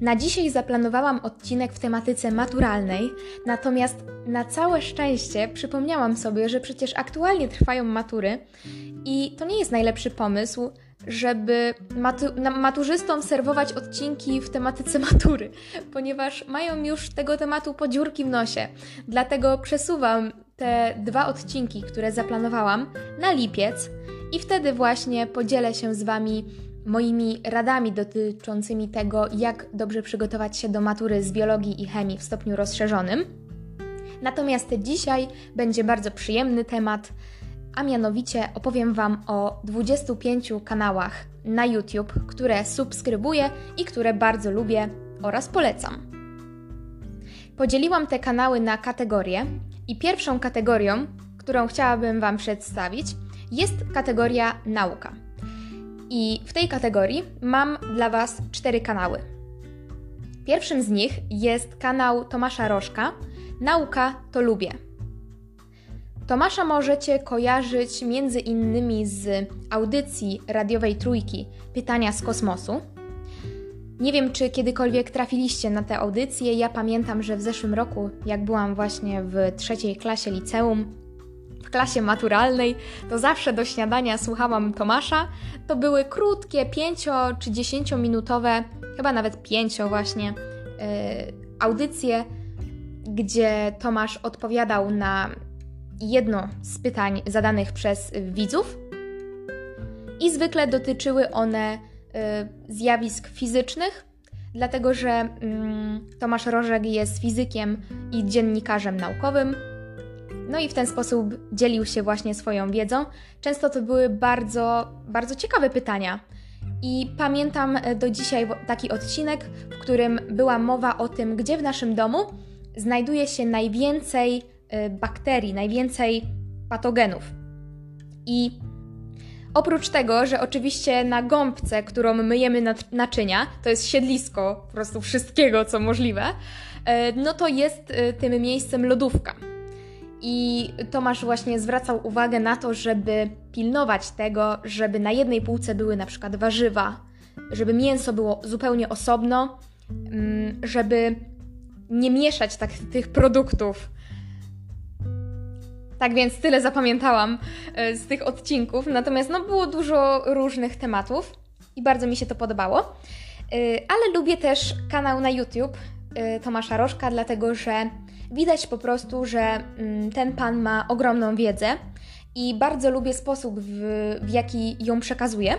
Na dzisiaj zaplanowałam odcinek w tematyce maturalnej, natomiast na całe szczęście przypomniałam sobie, że przecież aktualnie trwają matury i to nie jest najlepszy pomysł, żeby matu- maturzystom serwować odcinki w tematyce matury, ponieważ mają już tego tematu podziurki w nosie. Dlatego przesuwam te dwa odcinki, które zaplanowałam, na lipiec i wtedy właśnie podzielę się z Wami moimi radami dotyczącymi tego, jak dobrze przygotować się do matury z biologii i chemii w stopniu rozszerzonym. Natomiast dzisiaj będzie bardzo przyjemny temat, a mianowicie opowiem Wam o 25 kanałach na YouTube, które subskrybuję i które bardzo lubię oraz polecam. Podzieliłam te kanały na kategorie i pierwszą kategorią, którą chciałabym Wam przedstawić, jest kategoria nauka. I w tej kategorii mam dla Was cztery kanały. Pierwszym z nich jest kanał Tomasza Rożka Nauka to lubię. Tomasza możecie kojarzyć między innymi z audycji radiowej Trójki Pytania z kosmosu. Nie wiem, czy kiedykolwiek trafiliście na tę audycję. Ja pamiętam, że w zeszłym roku, jak byłam właśnie w trzeciej klasie liceum, w klasie maturalnej, to zawsze do śniadania słuchałam Tomasza. To były krótkie, 5 czy 10 minutowe, chyba nawet 5 właśnie, yy, audycje, gdzie Tomasz odpowiadał na jedno z pytań zadanych przez widzów. I zwykle dotyczyły one y, zjawisk fizycznych, dlatego że y, Tomasz Rożek jest fizykiem i dziennikarzem naukowym. No i w ten sposób dzielił się właśnie swoją wiedzą. Często to były bardzo, bardzo ciekawe pytania. I pamiętam e, do dzisiaj taki odcinek, w którym była mowa o tym, gdzie w naszym domu znajduje się najwięcej e, bakterii, najwięcej patogenów. I oprócz tego, że oczywiście na gąbce, którą myjemy naczynia, to jest siedlisko po prostu wszystkiego, co możliwe, e, no to jest tym miejscem lodówka. I Tomasz właśnie zwracał uwagę na to, żeby pilnować tego, żeby na jednej półce były na przykład warzywa, żeby mięso było zupełnie osobno, mm, żeby nie mieszać tak tych produktów. Tak więc tyle zapamiętałam e, z tych odcinków. Natomiast no, było dużo różnych tematów i bardzo mi się to podobało. E, ale lubię też kanał na YouTube e, Tomasza Rożka, dlatego że Widać po prostu, że mm, ten pan ma ogromną wiedzę i bardzo lubię sposób, w, w jaki ją przekazuje.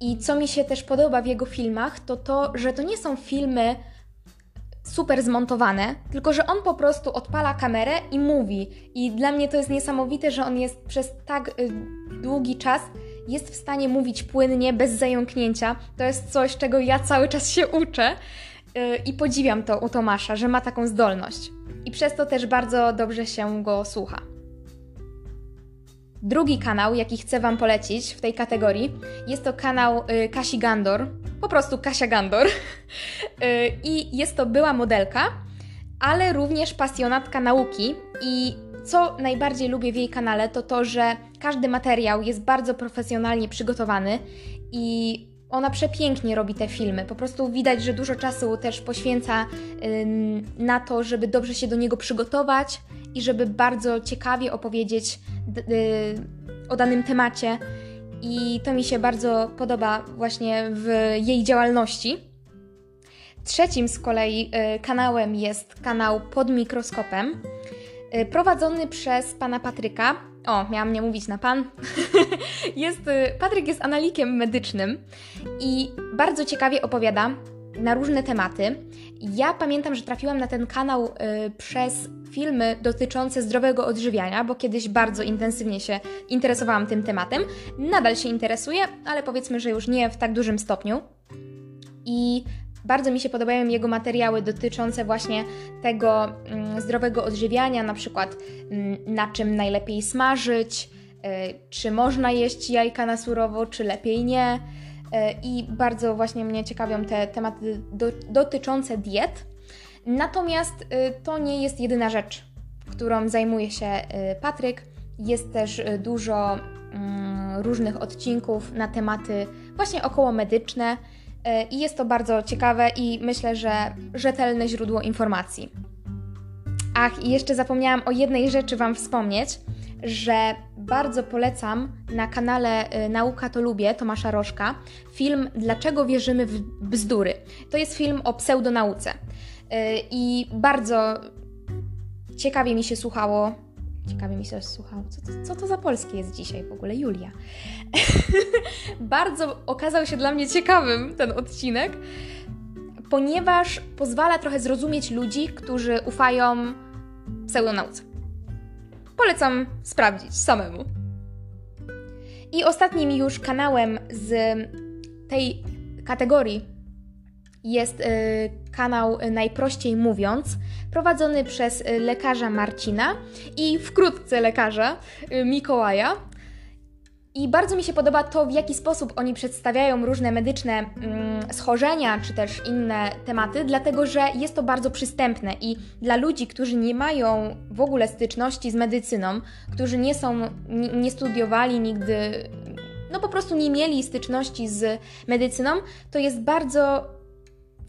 I co mi się też podoba w jego filmach, to to, że to nie są filmy super zmontowane, tylko że on po prostu odpala kamerę i mówi. I dla mnie to jest niesamowite, że on jest przez tak y, długi czas jest w stanie mówić płynnie, bez zająknięcia. To jest coś, czego ja cały czas się uczę i podziwiam to u Tomasza, że ma taką zdolność i przez to też bardzo dobrze się go słucha. Drugi kanał, jaki chcę Wam polecić w tej kategorii, jest to kanał y, Kasi Gandor, po prostu Kasia Gandor. y, I jest to była modelka, ale również pasjonatka nauki. I co najbardziej lubię w jej kanale, to to, że każdy materiał jest bardzo profesjonalnie przygotowany i ona przepięknie robi te filmy. Po prostu widać, że dużo czasu też poświęca na to, żeby dobrze się do niego przygotować i żeby bardzo ciekawie opowiedzieć y, o danym temacie. I to mi się bardzo podoba właśnie w jej działalności. Trzecim z kolei y, kanałem jest kanał pod mikroskopem, y, prowadzony przez pana Patryka, o, miałam nie mówić na pan. jest, y, Patryk jest analikiem medycznym i bardzo ciekawie opowiada na różne tematy. Ja pamiętam, że trafiłam na ten kanał y, przez filmy dotyczące zdrowego odżywiania, bo kiedyś bardzo intensywnie się interesowałam tym tematem. Nadal się interesuję, ale powiedzmy, że już nie w tak dużym stopniu. I bardzo mi się podobają jego materiały dotyczące właśnie tego mm, zdrowego odżywiania, na przykład mm, na czym najlepiej smażyć, e, czy można jeść jajka na surowo, czy lepiej nie. E, I bardzo właśnie mnie ciekawią te tematy do, dotyczące diet. Natomiast e, to nie jest jedyna rzecz, którą zajmuje się Patryk. Jest też dużo mm, różnych odcinków na tematy właśnie około medyczne i jest to bardzo ciekawe i myślę, że rzetelne źródło informacji. Ach, i jeszcze zapomniałam o jednej rzeczy Wam wspomnieć, że bardzo polecam na kanale y, Nauka to Lubię Tomasza Rożka film Dlaczego wierzymy w bzdury. To jest film o pseudonauce. Y, I bardzo ciekawie mi się słuchało. Ciekawie mi się słuchało. Co to, co to za polskie jest dzisiaj w ogóle? Julia. bardzo okazał się dla mnie ciekawym ten odcinek, ponieważ pozwala trochę zrozumieć ludzi, którzy ufają pseudonauce. Polecam sprawdzić samemu. I ostatnim już kanałem z tej kategorii jest y, kanał Najprościej Mówiąc, prowadzony przez lekarza Marcina i wkrótce lekarza y, Mikołaja. I bardzo mi się podoba to, w jaki sposób oni przedstawiają różne medyczne mm, schorzenia czy też inne tematy, dlatego że jest to bardzo przystępne i dla ludzi, którzy nie mają w ogóle styczności z medycyną, którzy nie są, nie, nie studiowali nigdy, no po prostu nie mieli styczności z medycyną, to jest bardzo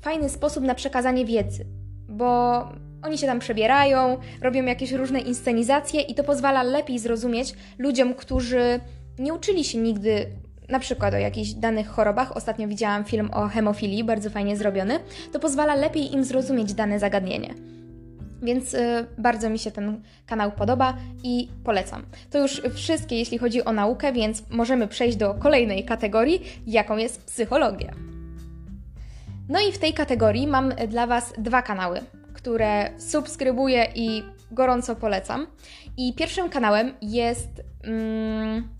fajny sposób na przekazanie wiedzy, bo oni się tam przebierają, robią jakieś różne inscenizacje i to pozwala lepiej zrozumieć ludziom, którzy nie uczyli się nigdy na przykład o jakichś danych chorobach, ostatnio widziałam film o hemofilii, bardzo fajnie zrobiony, to pozwala lepiej im zrozumieć dane zagadnienie. Więc y, bardzo mi się ten kanał podoba i polecam. To już wszystkie, jeśli chodzi o naukę, więc możemy przejść do kolejnej kategorii, jaką jest psychologia. No i w tej kategorii mam dla Was dwa kanały, które subskrybuję i gorąco polecam. I pierwszym kanałem jest. Mm,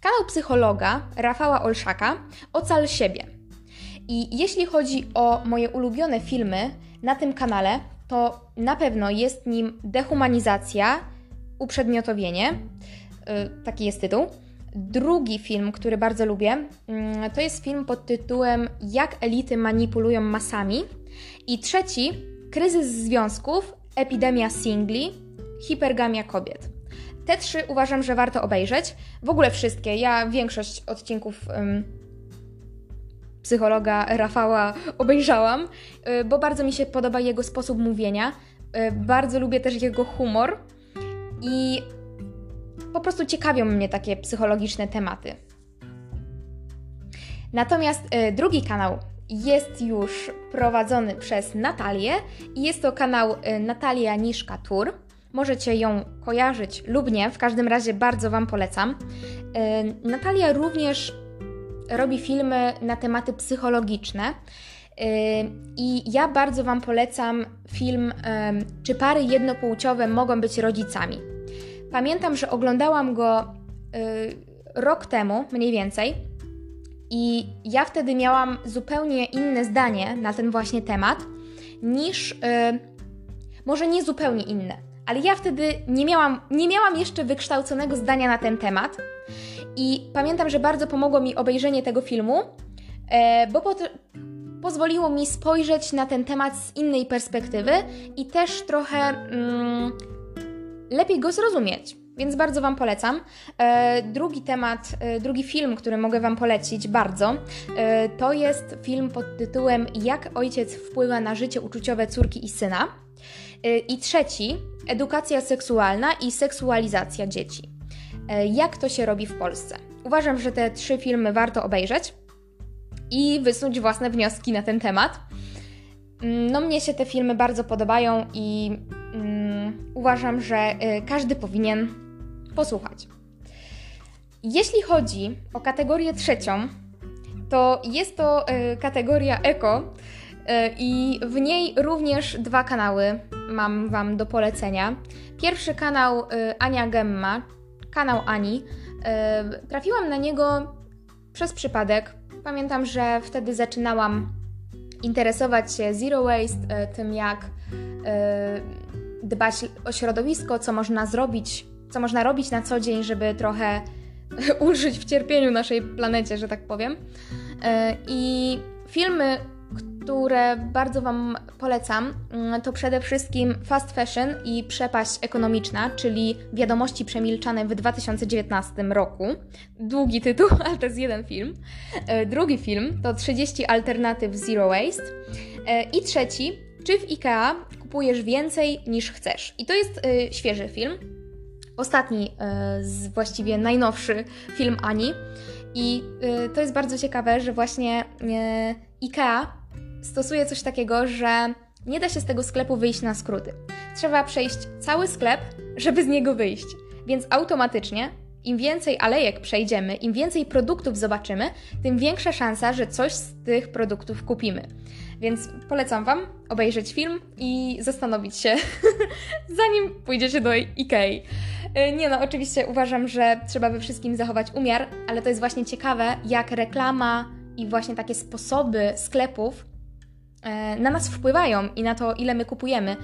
Kanał psychologa Rafała Olszaka Ocal siebie. I jeśli chodzi o moje ulubione filmy na tym kanale, to na pewno jest nim dehumanizacja, uprzedmiotowienie. Yy, taki jest tytuł. Drugi film, który bardzo lubię, yy, to jest film pod tytułem Jak elity manipulują masami. I trzeci, Kryzys związków, epidemia singli, hipergamia kobiet. Te trzy uważam, że warto obejrzeć. W ogóle wszystkie. Ja większość odcinków um, psychologa Rafała obejrzałam, y, bo bardzo mi się podoba jego sposób mówienia. Y, bardzo lubię też jego humor i po prostu ciekawią mnie takie psychologiczne tematy. Natomiast y, drugi kanał jest już prowadzony przez Natalię i jest to kanał Natalia Niszka Tour. Możecie ją kojarzyć lub nie, w każdym razie bardzo Wam polecam. E, Natalia również robi filmy na tematy psychologiczne. E, I ja bardzo Wam polecam film e, Czy pary jednopłciowe mogą być rodzicami? Pamiętam, że oglądałam go rok temu, mniej więcej, i ja wtedy miałam zupełnie inne zdanie na ten właśnie temat niż może nie zupełnie inne, ale ja wtedy nie miałam, nie miałam jeszcze wykształconego zdania na ten temat. I pamiętam, że bardzo pomogło mi obejrzenie tego filmu, e, bo po, pozwoliło mi spojrzeć na ten temat z innej perspektywy i też trochę mm, lepiej go zrozumieć. Więc bardzo Wam polecam. E, drugi temat, e, drugi film, który mogę Wam polecić bardzo, e, to jest film pod tytułem Jak ojciec wpływa na życie uczuciowe córki i syna. I trzeci, edukacja seksualna i seksualizacja dzieci. Jak to się robi w Polsce? Uważam, że te trzy filmy warto obejrzeć i wysunąć własne wnioski na ten temat. Mm, no, mnie się te filmy bardzo podobają i uważam, że y, każdy powinien posłuchać. Jeśli chodzi o kategorię trzecią, to jest to y, kategoria eko y, i w niej również dwa kanały mam Wam do polecenia. Pierwszy kanał Ania Gemma, kanał Ani. Trafiłam na niego przez przypadek. Pamiętam, że wtedy zaczynałam interesować się zero waste, tym jak dbać o środowisko, co można zrobić, co można robić na co dzień, żeby trochę ulżyć w cierpieniu naszej planecie, że tak powiem. I filmy, które bardzo Wam polecam, mm, to przede wszystkim Fast Fashion i Przepaść Ekonomiczna, czyli Wiadomości Przemilczane w 2019 roku. Długi tytuł, ale to jest jeden film. E, drugi film to 30 alternatyw Zero Waste. E, I trzeci, czy w IKEA kupujesz więcej niż chcesz? I to jest e, świeży film. Ostatni, z właściwie najnowszy film Ani. I to jest bardzo ciekawe, że właśnie IKEA stosuje coś takiego, że nie da się z tego sklepu wyjść na skróty. Trzeba przejść cały sklep, żeby z niego wyjść. Więc automatycznie, im więcej alejek przejdziemy, im więcej produktów zobaczymy, tym większa szansa, że coś z tych produktów kupimy. Więc polecam Wam obejrzeć film i zastanowić się, zanim pójdziecie do Ikei. Y, nie no, oczywiście uważam, że trzeba we wszystkim zachować umiar, ale to jest właśnie ciekawe, jak reklama i właśnie takie sposoby sklepów E, na nas wpływają i na to, ile my kupujemy.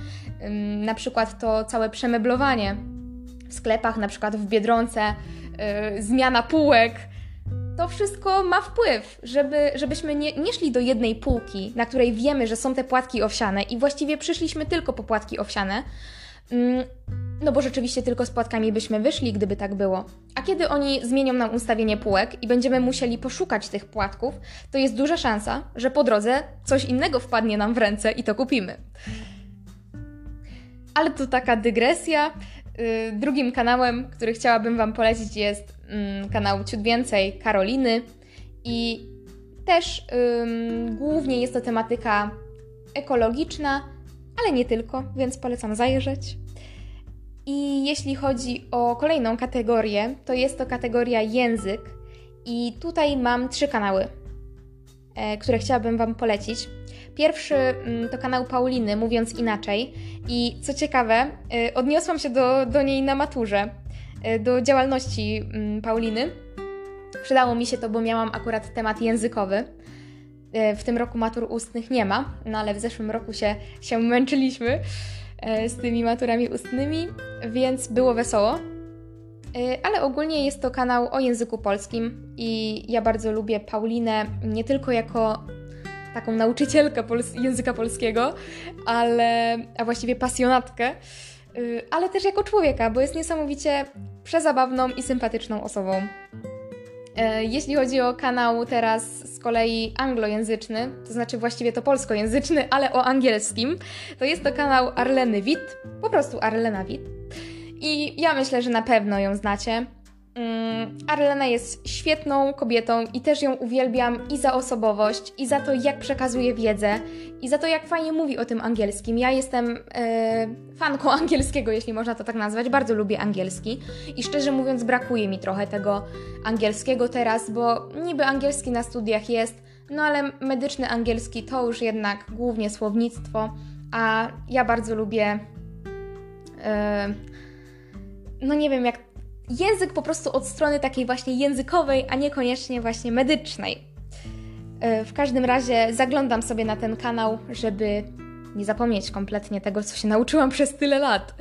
Na przykład to całe przemeblowanie w sklepach, na przykład w biedronce, e, zmiana półek. To wszystko ma wpływ, żeby, żebyśmy nie, nie szli do jednej półki, na której wiemy, że są te płatki owsiane i właściwie przyszliśmy tylko po płatki owsiane, no bo rzeczywiście tylko z płatkami byśmy wyszli, gdyby tak było. A kiedy oni zmienią nam ustawienie półek i będziemy musieli poszukać tych płatków, to jest duża szansa, że po drodze coś innego wpadnie nam w ręce i to kupimy. Ale to taka dygresja. Y, drugim kanałem, który chciałabym Wam polecić, jest mm, kanał Ciut Więcej Karoliny. I też głównie jest to tematyka ekologiczna, ale nie tylko, więc polecam zajrzeć. I jeśli chodzi o kolejną kategorię, to jest to kategoria język. I tutaj mam trzy kanały, e, które chciałabym Wam polecić. Pierwszy mm, to kanał Pauliny, mówiąc inaczej. I co ciekawe, e, odniosłam się do, do niej na maturze, e, do działalności mm, Pauliny. Przydało mi się to, bo miałam akurat temat językowy. W tym roku matur ustnych nie ma, no ale w zeszłym roku się, się męczyliśmy. Z tymi maturami ustnymi, więc było wesoło. Ale ogólnie jest to kanał o języku polskim i ja bardzo lubię Paulinę nie tylko jako taką nauczycielkę pols języka polskiego, ale, a właściwie pasjonatkę, e, ale też jako człowieka, bo jest niesamowicie przezabawną i sympatyczną osobą. E, jeśli chodzi o kanał teraz z kolei anglojęzyczny, to znaczy właściwie to polskojęzyczny, ale o angielskim, to jest to kanał Arleny Witt, po prostu Arlena Witt. I ja myślę, że na pewno ją znacie. Mm, Arlena jest świetną kobietą i też ją uwielbiam i za osobowość, i za to, jak przekazuje wiedzę, i za to, jak fajnie mówi o tym angielskim. Ja jestem e, fanką angielskiego, jeśli można to tak nazwać. Bardzo lubię angielski i szczerze mówiąc, brakuje mi trochę tego angielskiego teraz, bo niby angielski na studiach jest, no ale medyczny angielski to już jednak głównie słownictwo, a ja bardzo lubię. E, no nie wiem, jak język po prostu od strony takiej właśnie językowej, a niekoniecznie właśnie medycznej. E, w każdym razie zaglądam sobie na ten kanał, żeby nie zapomnieć kompletnie tego, co się nauczyłam przez tyle lat.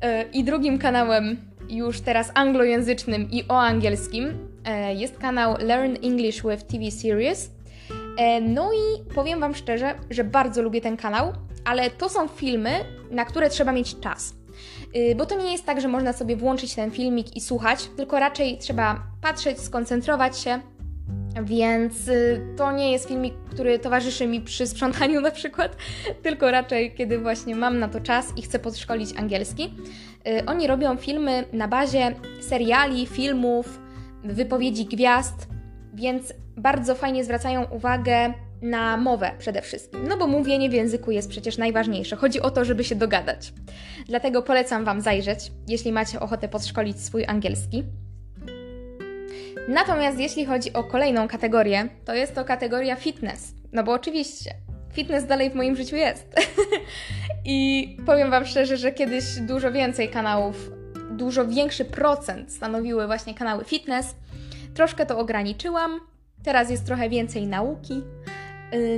E, I drugim kanałem, już teraz anglojęzycznym i o angielskim, e, jest kanał Learn English with TV Series. No i powiem Wam szczerze, że bardzo lubię ten kanał, ale to są filmy, na które trzeba mieć czas. Y, bo to nie jest tak, że można sobie włączyć ten filmik i słuchać, tylko raczej trzeba patrzeć, skoncentrować się. Więc y, to nie jest filmik, który towarzyszy mi przy sprzątaniu na przykład, tylko raczej kiedy właśnie mam na to czas i chcę podszkolić angielski. Y, oni robią filmy na bazie seriali, filmów, wypowiedzi gwiazd, więc bardzo fajnie zwracają uwagę na mowę przede wszystkim. No bo mówienie w języku jest przecież najważniejsze. Chodzi o to, żeby się dogadać. Dlatego polecam Wam zajrzeć, jeśli macie ochotę podszkolić swój angielski. Natomiast jeśli chodzi o kolejną kategorię, to jest to kategoria fitness. No bo oczywiście, fitness dalej w moim życiu jest. I powiem Wam szczerze, że kiedyś dużo więcej kanałów, dużo większy procent stanowiły właśnie kanały fitness. Troszkę to ograniczyłam. Teraz jest trochę więcej nauki,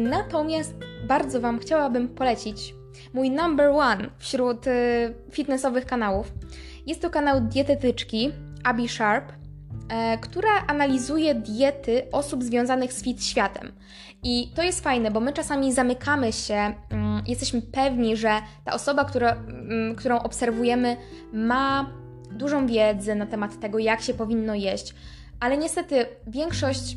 natomiast bardzo Wam chciałabym polecić mój number one wśród y, fitnessowych kanałów. Jest to kanał dietetyczki Abby Sharp. e, która analizuje diety osób związanych z fit światem. I to jest fajne, bo my czasami zamykamy się, mm, jesteśmy pewni, że ta osoba, która, mm, którą obserwujemy, ma dużą wiedzę na temat tego, jak się powinno jeść, ale niestety większość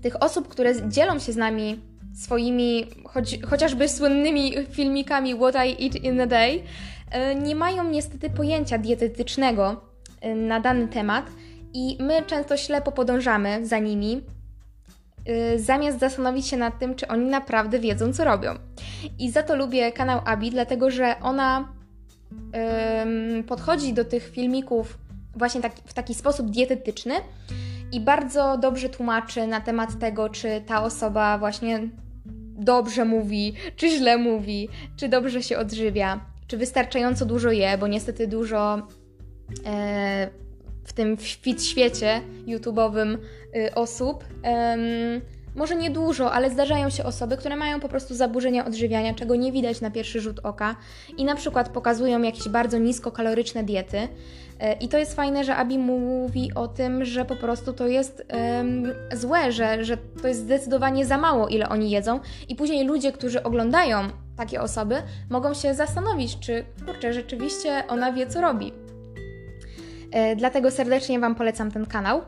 tych osób, które dzielą się z nami swoimi choć, chociażby słynnymi filmikami What I Eat in a Day, e, nie mają niestety pojęcia dietetycznego e, na dany temat i my często ślepo podążamy za nimi, e, zamiast zastanowić się nad tym, czy oni naprawdę wiedzą, co robią. I za to lubię kanał Abi, dlatego że ona podchodzi do tych filmików właśnie tak, w taki sposób dietetyczny i bardzo dobrze tłumaczy na temat tego, czy ta osoba właśnie dobrze mówi, czy źle mówi, czy dobrze się odżywia, czy wystarczająco dużo je, bo niestety dużo e, w tym fit świecie YouTube'owym y, osób. może nie dużo, ale zdarzają się osoby, które mają po prostu zaburzenia odżywiania, czego nie widać na pierwszy rzut oka i na przykład pokazują jakieś bardzo niskokaloryczne diety, I to jest fajne, że Abi mówi o tym, że po prostu to jest um, złe, że, że to jest zdecydowanie za mało, ile oni jedzą. I później ludzie, którzy oglądają takie osoby, mogą się zastanowić, czy kurczę, rzeczywiście ona wie, co robi. E, dlatego serdecznie Wam polecam ten kanał.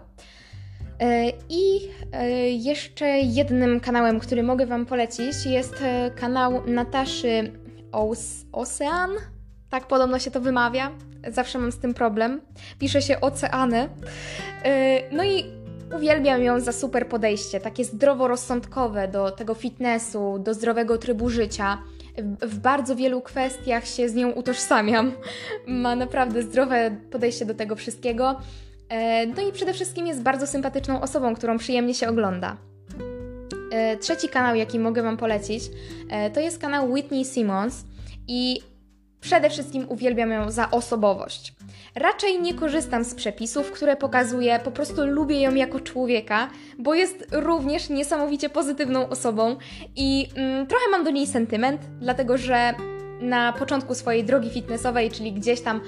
E, I e, jeszcze jednym kanałem, który mogę Wam polecić, jest e, kanał Nataszy Ocean. Tak podobno się to wymawia. Zawsze mam z tym problem. Pisze się oceany. Y, no i uwielbiam ją za super podejście, takie zdroworozsądkowe do tego fitnessu, do zdrowego trybu życia. W bardzo wielu kwestiach się z nią utożsamiam. Ma naprawdę zdrowe podejście do tego wszystkiego. Y, no i przede wszystkim jest bardzo sympatyczną osobą, którą przyjemnie się ogląda. Y, trzeci kanał, jaki mogę Wam polecić, to jest kanał Whitney Simmons. I Przede wszystkim uwielbiam ją za osobowość. Raczej nie korzystam z przepisów, które pokazuje, po prostu lubię ją jako człowieka, bo jest również niesamowicie pozytywną osobą i mm, trochę mam do niej sentyment, dlatego że na początku swojej drogi fitnessowej, czyli gdzieś tam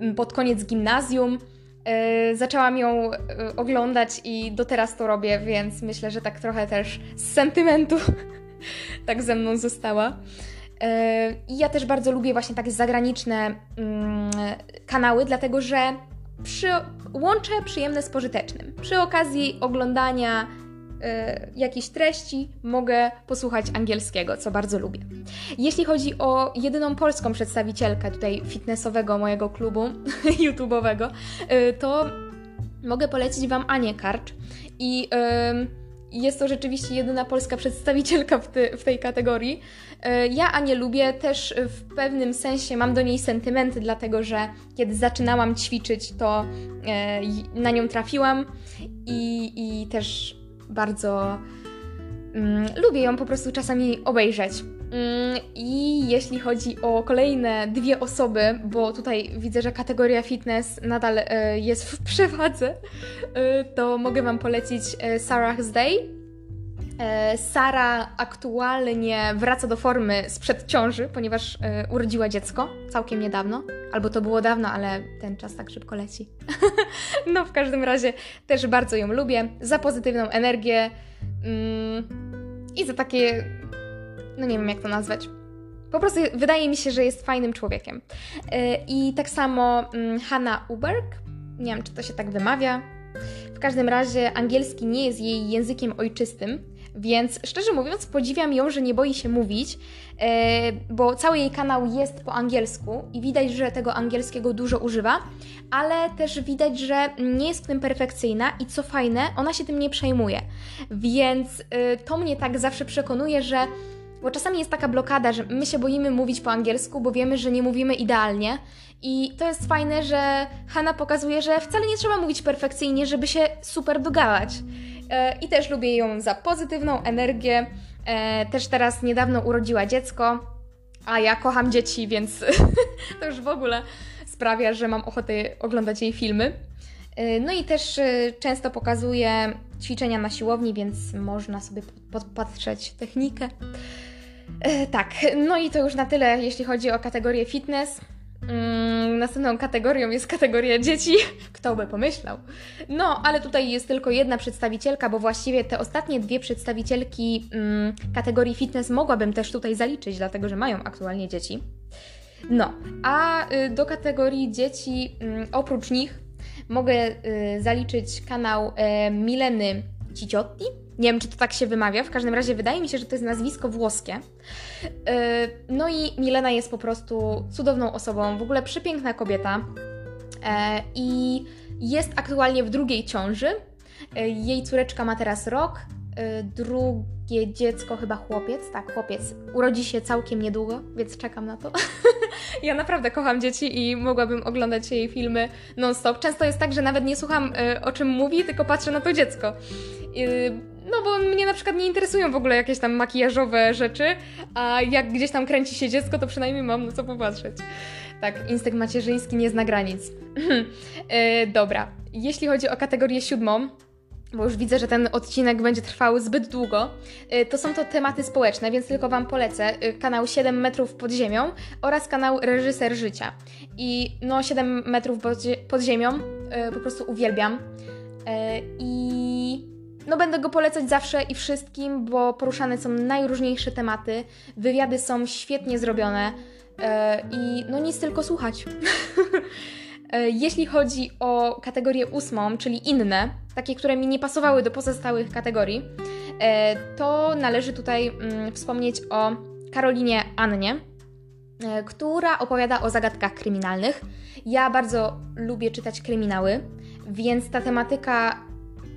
mm, pod koniec gimnazjum, yy, zaczęłam ją yy, oglądać i do teraz to robię, więc myślę, że tak trochę też z sentymentu tak ze mną została. I ja też bardzo lubię właśnie takie zagraniczne mm, kanały, dlatego że przy, łączę przyjemne z pożytecznym. Przy okazji oglądania y, jakiejś treści mogę posłuchać angielskiego, co bardzo lubię. Jeśli chodzi o jedyną polską przedstawicielkę tutaj fitnessowego mojego klubu YouTube'owego, y, to mogę polecić Wam Anię Karcz i jest to rzeczywiście jedyna polska przedstawicielka w, w tej kategorii. E, ja Anię lubię, też w pewnym sensie mam do niej sentymenty, dlatego że kiedy zaczynałam ćwiczyć, to e, na nią trafiłam i, i też bardzo mm, lubię ją po prostu czasami obejrzeć. Mm, I jeśli chodzi o kolejne dwie osoby, bo tutaj widzę, że kategoria fitness nadal e, jest w przewadze, e, to mogę Wam polecić e, Sarah's Day. Sara aktualnie wraca do formy sprzed ciąży, ponieważ urodziła dziecko całkiem niedawno. Albo to było dawno, ale ten czas tak szybko leci. no, w każdym razie też bardzo ją lubię. Za pozytywną energię mm, i za takie no nie wiem jak to nazwać. Po prostu wydaje mi się, że jest fajnym człowiekiem. E, I tak samo mm, Hanna Uberg, nie wiem czy to się tak wymawia. W każdym razie angielski nie jest jej językiem ojczystym, więc szczerze mówiąc podziwiam ją, że nie boi się mówić, e, bo cały jej kanał jest po angielsku i widać, że tego angielskiego dużo używa, ale też widać, że nie jest w tym perfekcyjna i co fajne, ona się tym nie przejmuje. Więc e, to mnie tak zawsze przekonuje, że bo czasami jest taka blokada, że my się boimy mówić po angielsku, bo wiemy, że nie mówimy idealnie. I to jest fajne, że Hanna pokazuje, że wcale nie trzeba mówić perfekcyjnie, żeby się super dogadać. E, I też lubię ją za pozytywną energię. E, też teraz niedawno urodziła dziecko, a ja kocham dzieci, więc to już w ogóle sprawia, że mam ochotę oglądać jej filmy. E, no i też często pokazuje ćwiczenia na siłowni, więc można sobie podpatrzeć technikę. Tak, no i to już na tyle, jeśli chodzi o kategorię fitness. Mm, następną kategorią jest kategoria dzieci. Kto by pomyślał? No, ale tutaj jest tylko jedna przedstawicielka, bo właściwie te ostatnie dwie przedstawicielki mm, kategorii fitness mogłabym też tutaj zaliczyć, dlatego że mają aktualnie dzieci. No, a y, do kategorii dzieci, mm, oprócz nich, mogę y, zaliczyć kanał y, Mileny Ciciotti. Nie wiem, czy to tak się wymawia, w każdym razie wydaje mi się, że to jest nazwisko włoskie. E, no i Milena jest po prostu cudowną osobą, w ogóle przepiękna kobieta e, i jest aktualnie w drugiej ciąży. E, jej córeczka ma teraz rok, drugie dziecko, chyba chłopiec, tak, chłopiec, urodzi się całkiem niedługo, więc czekam na to. ja naprawdę kocham dzieci i mogłabym oglądać jej filmy non-stop. Często jest tak, że nawet nie słucham o czym mówi, tylko patrzę na to dziecko. No bo mnie na przykład nie interesują w ogóle jakieś tam makijażowe rzeczy, a jak gdzieś tam kręci się dziecko, to przynajmniej mam na co popatrzeć. Tak, instynkt macierzyński nie zna granic. e, dobra, jeśli chodzi o kategorię siódmą, bo już widzę, że ten odcinek będzie trwał zbyt długo, e, to są to tematy społeczne, więc tylko Wam polecę e, kanał 7 metrów pod ziemią oraz kanał Reżyser Życia. I no 7 metrów pod ziemią e, po prostu uwielbiam. I no będę go polecać zawsze i wszystkim, bo poruszane są najróżniejsze tematy, wywiady są świetnie zrobione yy, i no nic tylko słuchać. E, jeśli chodzi o kategorię ósmą, czyli inne, takie, które mi nie pasowały do pozostałych kategorii, e, to należy tutaj mm, wspomnieć o Karolinie Annie, która opowiada o zagadkach kryminalnych. Ja bardzo lubię czytać kryminały, więc ta tematyka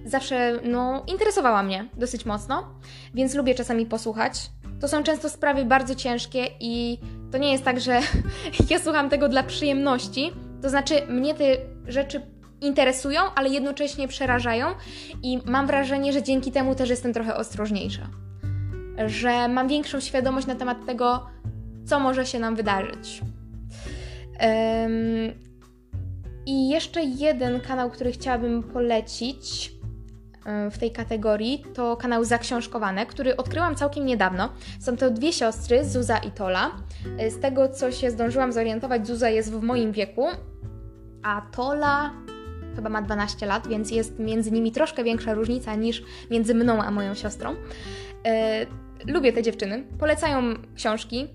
zawsze no, interesowała mnie dosyć mocno, więc lubię czasami posłuchać. To są często sprawy bardzo ciężkie i to nie jest tak, że ja słucham tego dla przyjemności. To znaczy, mnie te rzeczy interesują, ale jednocześnie przerażają i mam wrażenie, że dzięki temu też jestem trochę ostrożniejsza. Że mam większą świadomość na temat tego, co może się nam wydarzyć. Um, I jeszcze jeden kanał, który chciałabym polecić, w tej kategorii to kanał Zaksiążkowane, który odkryłam całkiem niedawno. Są to dwie siostry, Zuza i Tola. E, z tego, co się zdążyłam zorientować, Zuza jest w moim wieku, a Tola chyba ma 12 lat, więc jest między nimi troszkę większa różnica niż między mną a moją siostrą. E, lubię te dziewczyny, polecają książki.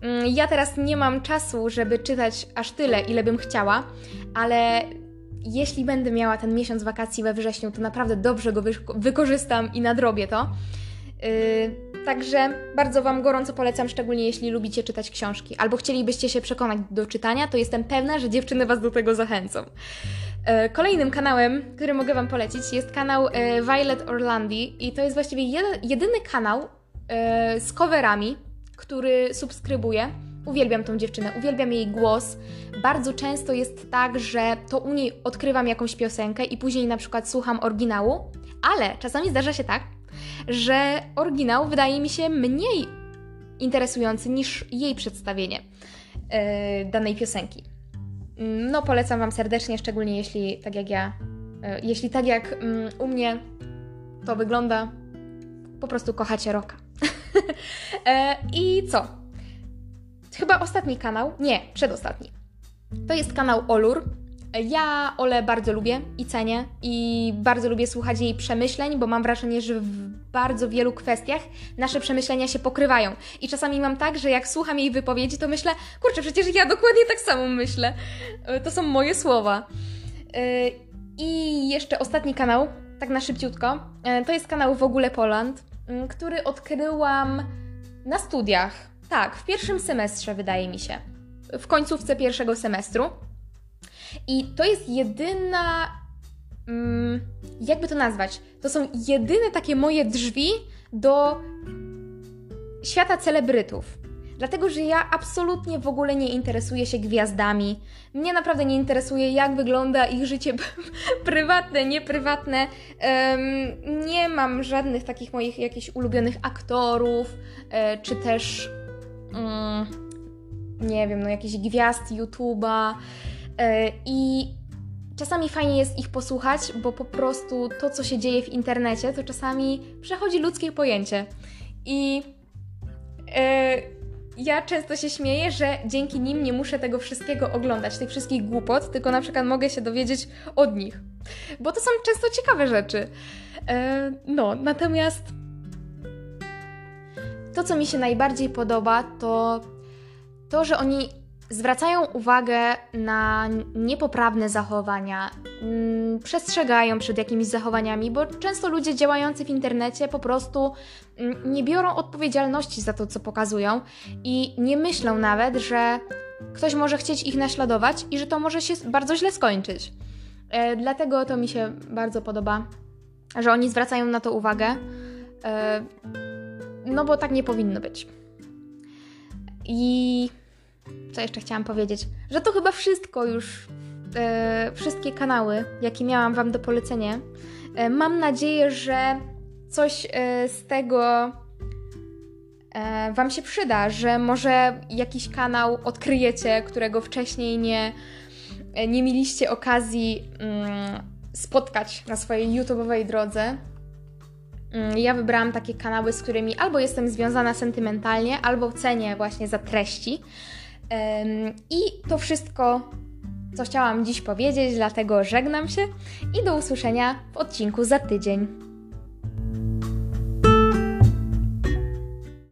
Mm, ja teraz nie mam czasu, żeby czytać aż tyle, ile bym chciała, ale jeśli będę miała ten miesiąc wakacji we wrześniu, to naprawdę dobrze go wykorzystam i nadrobię to. Yy, także bardzo Wam gorąco polecam, szczególnie jeśli lubicie czytać książki albo chcielibyście się przekonać do czytania, to jestem pewna, że dziewczyny Was do tego zachęcą. Yy, kolejnym kanałem, który mogę Wam polecić, jest kanał yy, Violet Orlandi i to jest właściwie jedyny kanał yy, z coverami, który subskrybuję Uwielbiam tą dziewczynę, uwielbiam jej głos. Bardzo często jest tak, że to u niej odkrywam jakąś piosenkę i później na przykład słucham oryginału, ale czasami zdarza się tak, że oryginał wydaje mi się mniej interesujący niż jej przedstawienie yy, danej piosenki. No, polecam Wam serdecznie, szczególnie jeśli tak jak ja, yy, jeśli tak jak yy, u mnie to wygląda, po prostu kochacie roka. E, I co? Chyba ostatni kanał, nie, przedostatni. To jest kanał Olur. Ja Ole bardzo lubię i cenię i bardzo lubię słuchać jej przemyśleń, bo mam wrażenie, że w bardzo wielu kwestiach nasze przemyślenia się pokrywają. I czasami mam tak, że jak słucham jej wypowiedzi, to myślę, kurczę, przecież ja dokładnie tak samo myślę. E, to są moje słowa. E, I jeszcze ostatni kanał, tak na szybciutko, e, to jest kanał W ogóle Poland, który odkryłam na studiach tak, w pierwszym semestrze wydaje mi się. W końcówce pierwszego semestru. I to jest jedyna. Mm, jakby to nazwać? To są jedyne takie moje drzwi do świata celebrytów. Dlatego, że ja absolutnie w ogóle nie interesuję się gwiazdami. Mnie naprawdę nie interesuje, jak wygląda ich życie prywatne, nieprywatne. Um, nie mam żadnych takich moich jakichś ulubionych aktorów, e, czy też mm, nie wiem, no jakichś gwiazd YouTube'a yy, i czasami fajnie jest ich posłuchać, bo po prostu to, co się dzieje w internecie, to czasami przechodzi ludzkie pojęcie. I yy, ja często się śmieję, że dzięki nim nie muszę tego wszystkiego oglądać, tych wszystkich głupot, tylko na przykład mogę się dowiedzieć od nich. Bo to są często ciekawe rzeczy. E, no, natomiast to, co mi się najbardziej podoba, to to, że oni zwracają uwagę na niepoprawne zachowania, mm, przestrzegają przed jakimiś zachowaniami, bo często ludzie działający w internecie po prostu mm, nie biorą odpowiedzialności za to, co pokazują i nie myślą nawet, że ktoś może chcieć ich naśladować i że to może się bardzo źle skończyć. E, dlatego to mi się bardzo podoba, że oni zwracają na to uwagę, e, no bo tak nie powinno być. I co jeszcze chciałam powiedzieć? Że to chyba wszystko już, e, wszystkie kanały, jakie miałam Wam do polecenia. E, mam nadzieję, że coś e, z tego e, Wam się przyda, że może jakiś kanał odkryjecie, którego wcześniej nie, e, nie mieliście okazji mm, spotkać na swojej YouTube'owej drodze. Mm, ja wybrałam takie kanały, z którymi albo jestem związana sentymentalnie, albo cenię właśnie za treści. I to wszystko, co chciałam dziś powiedzieć, dlatego żegnam się i do usłyszenia w odcinku za tydzień.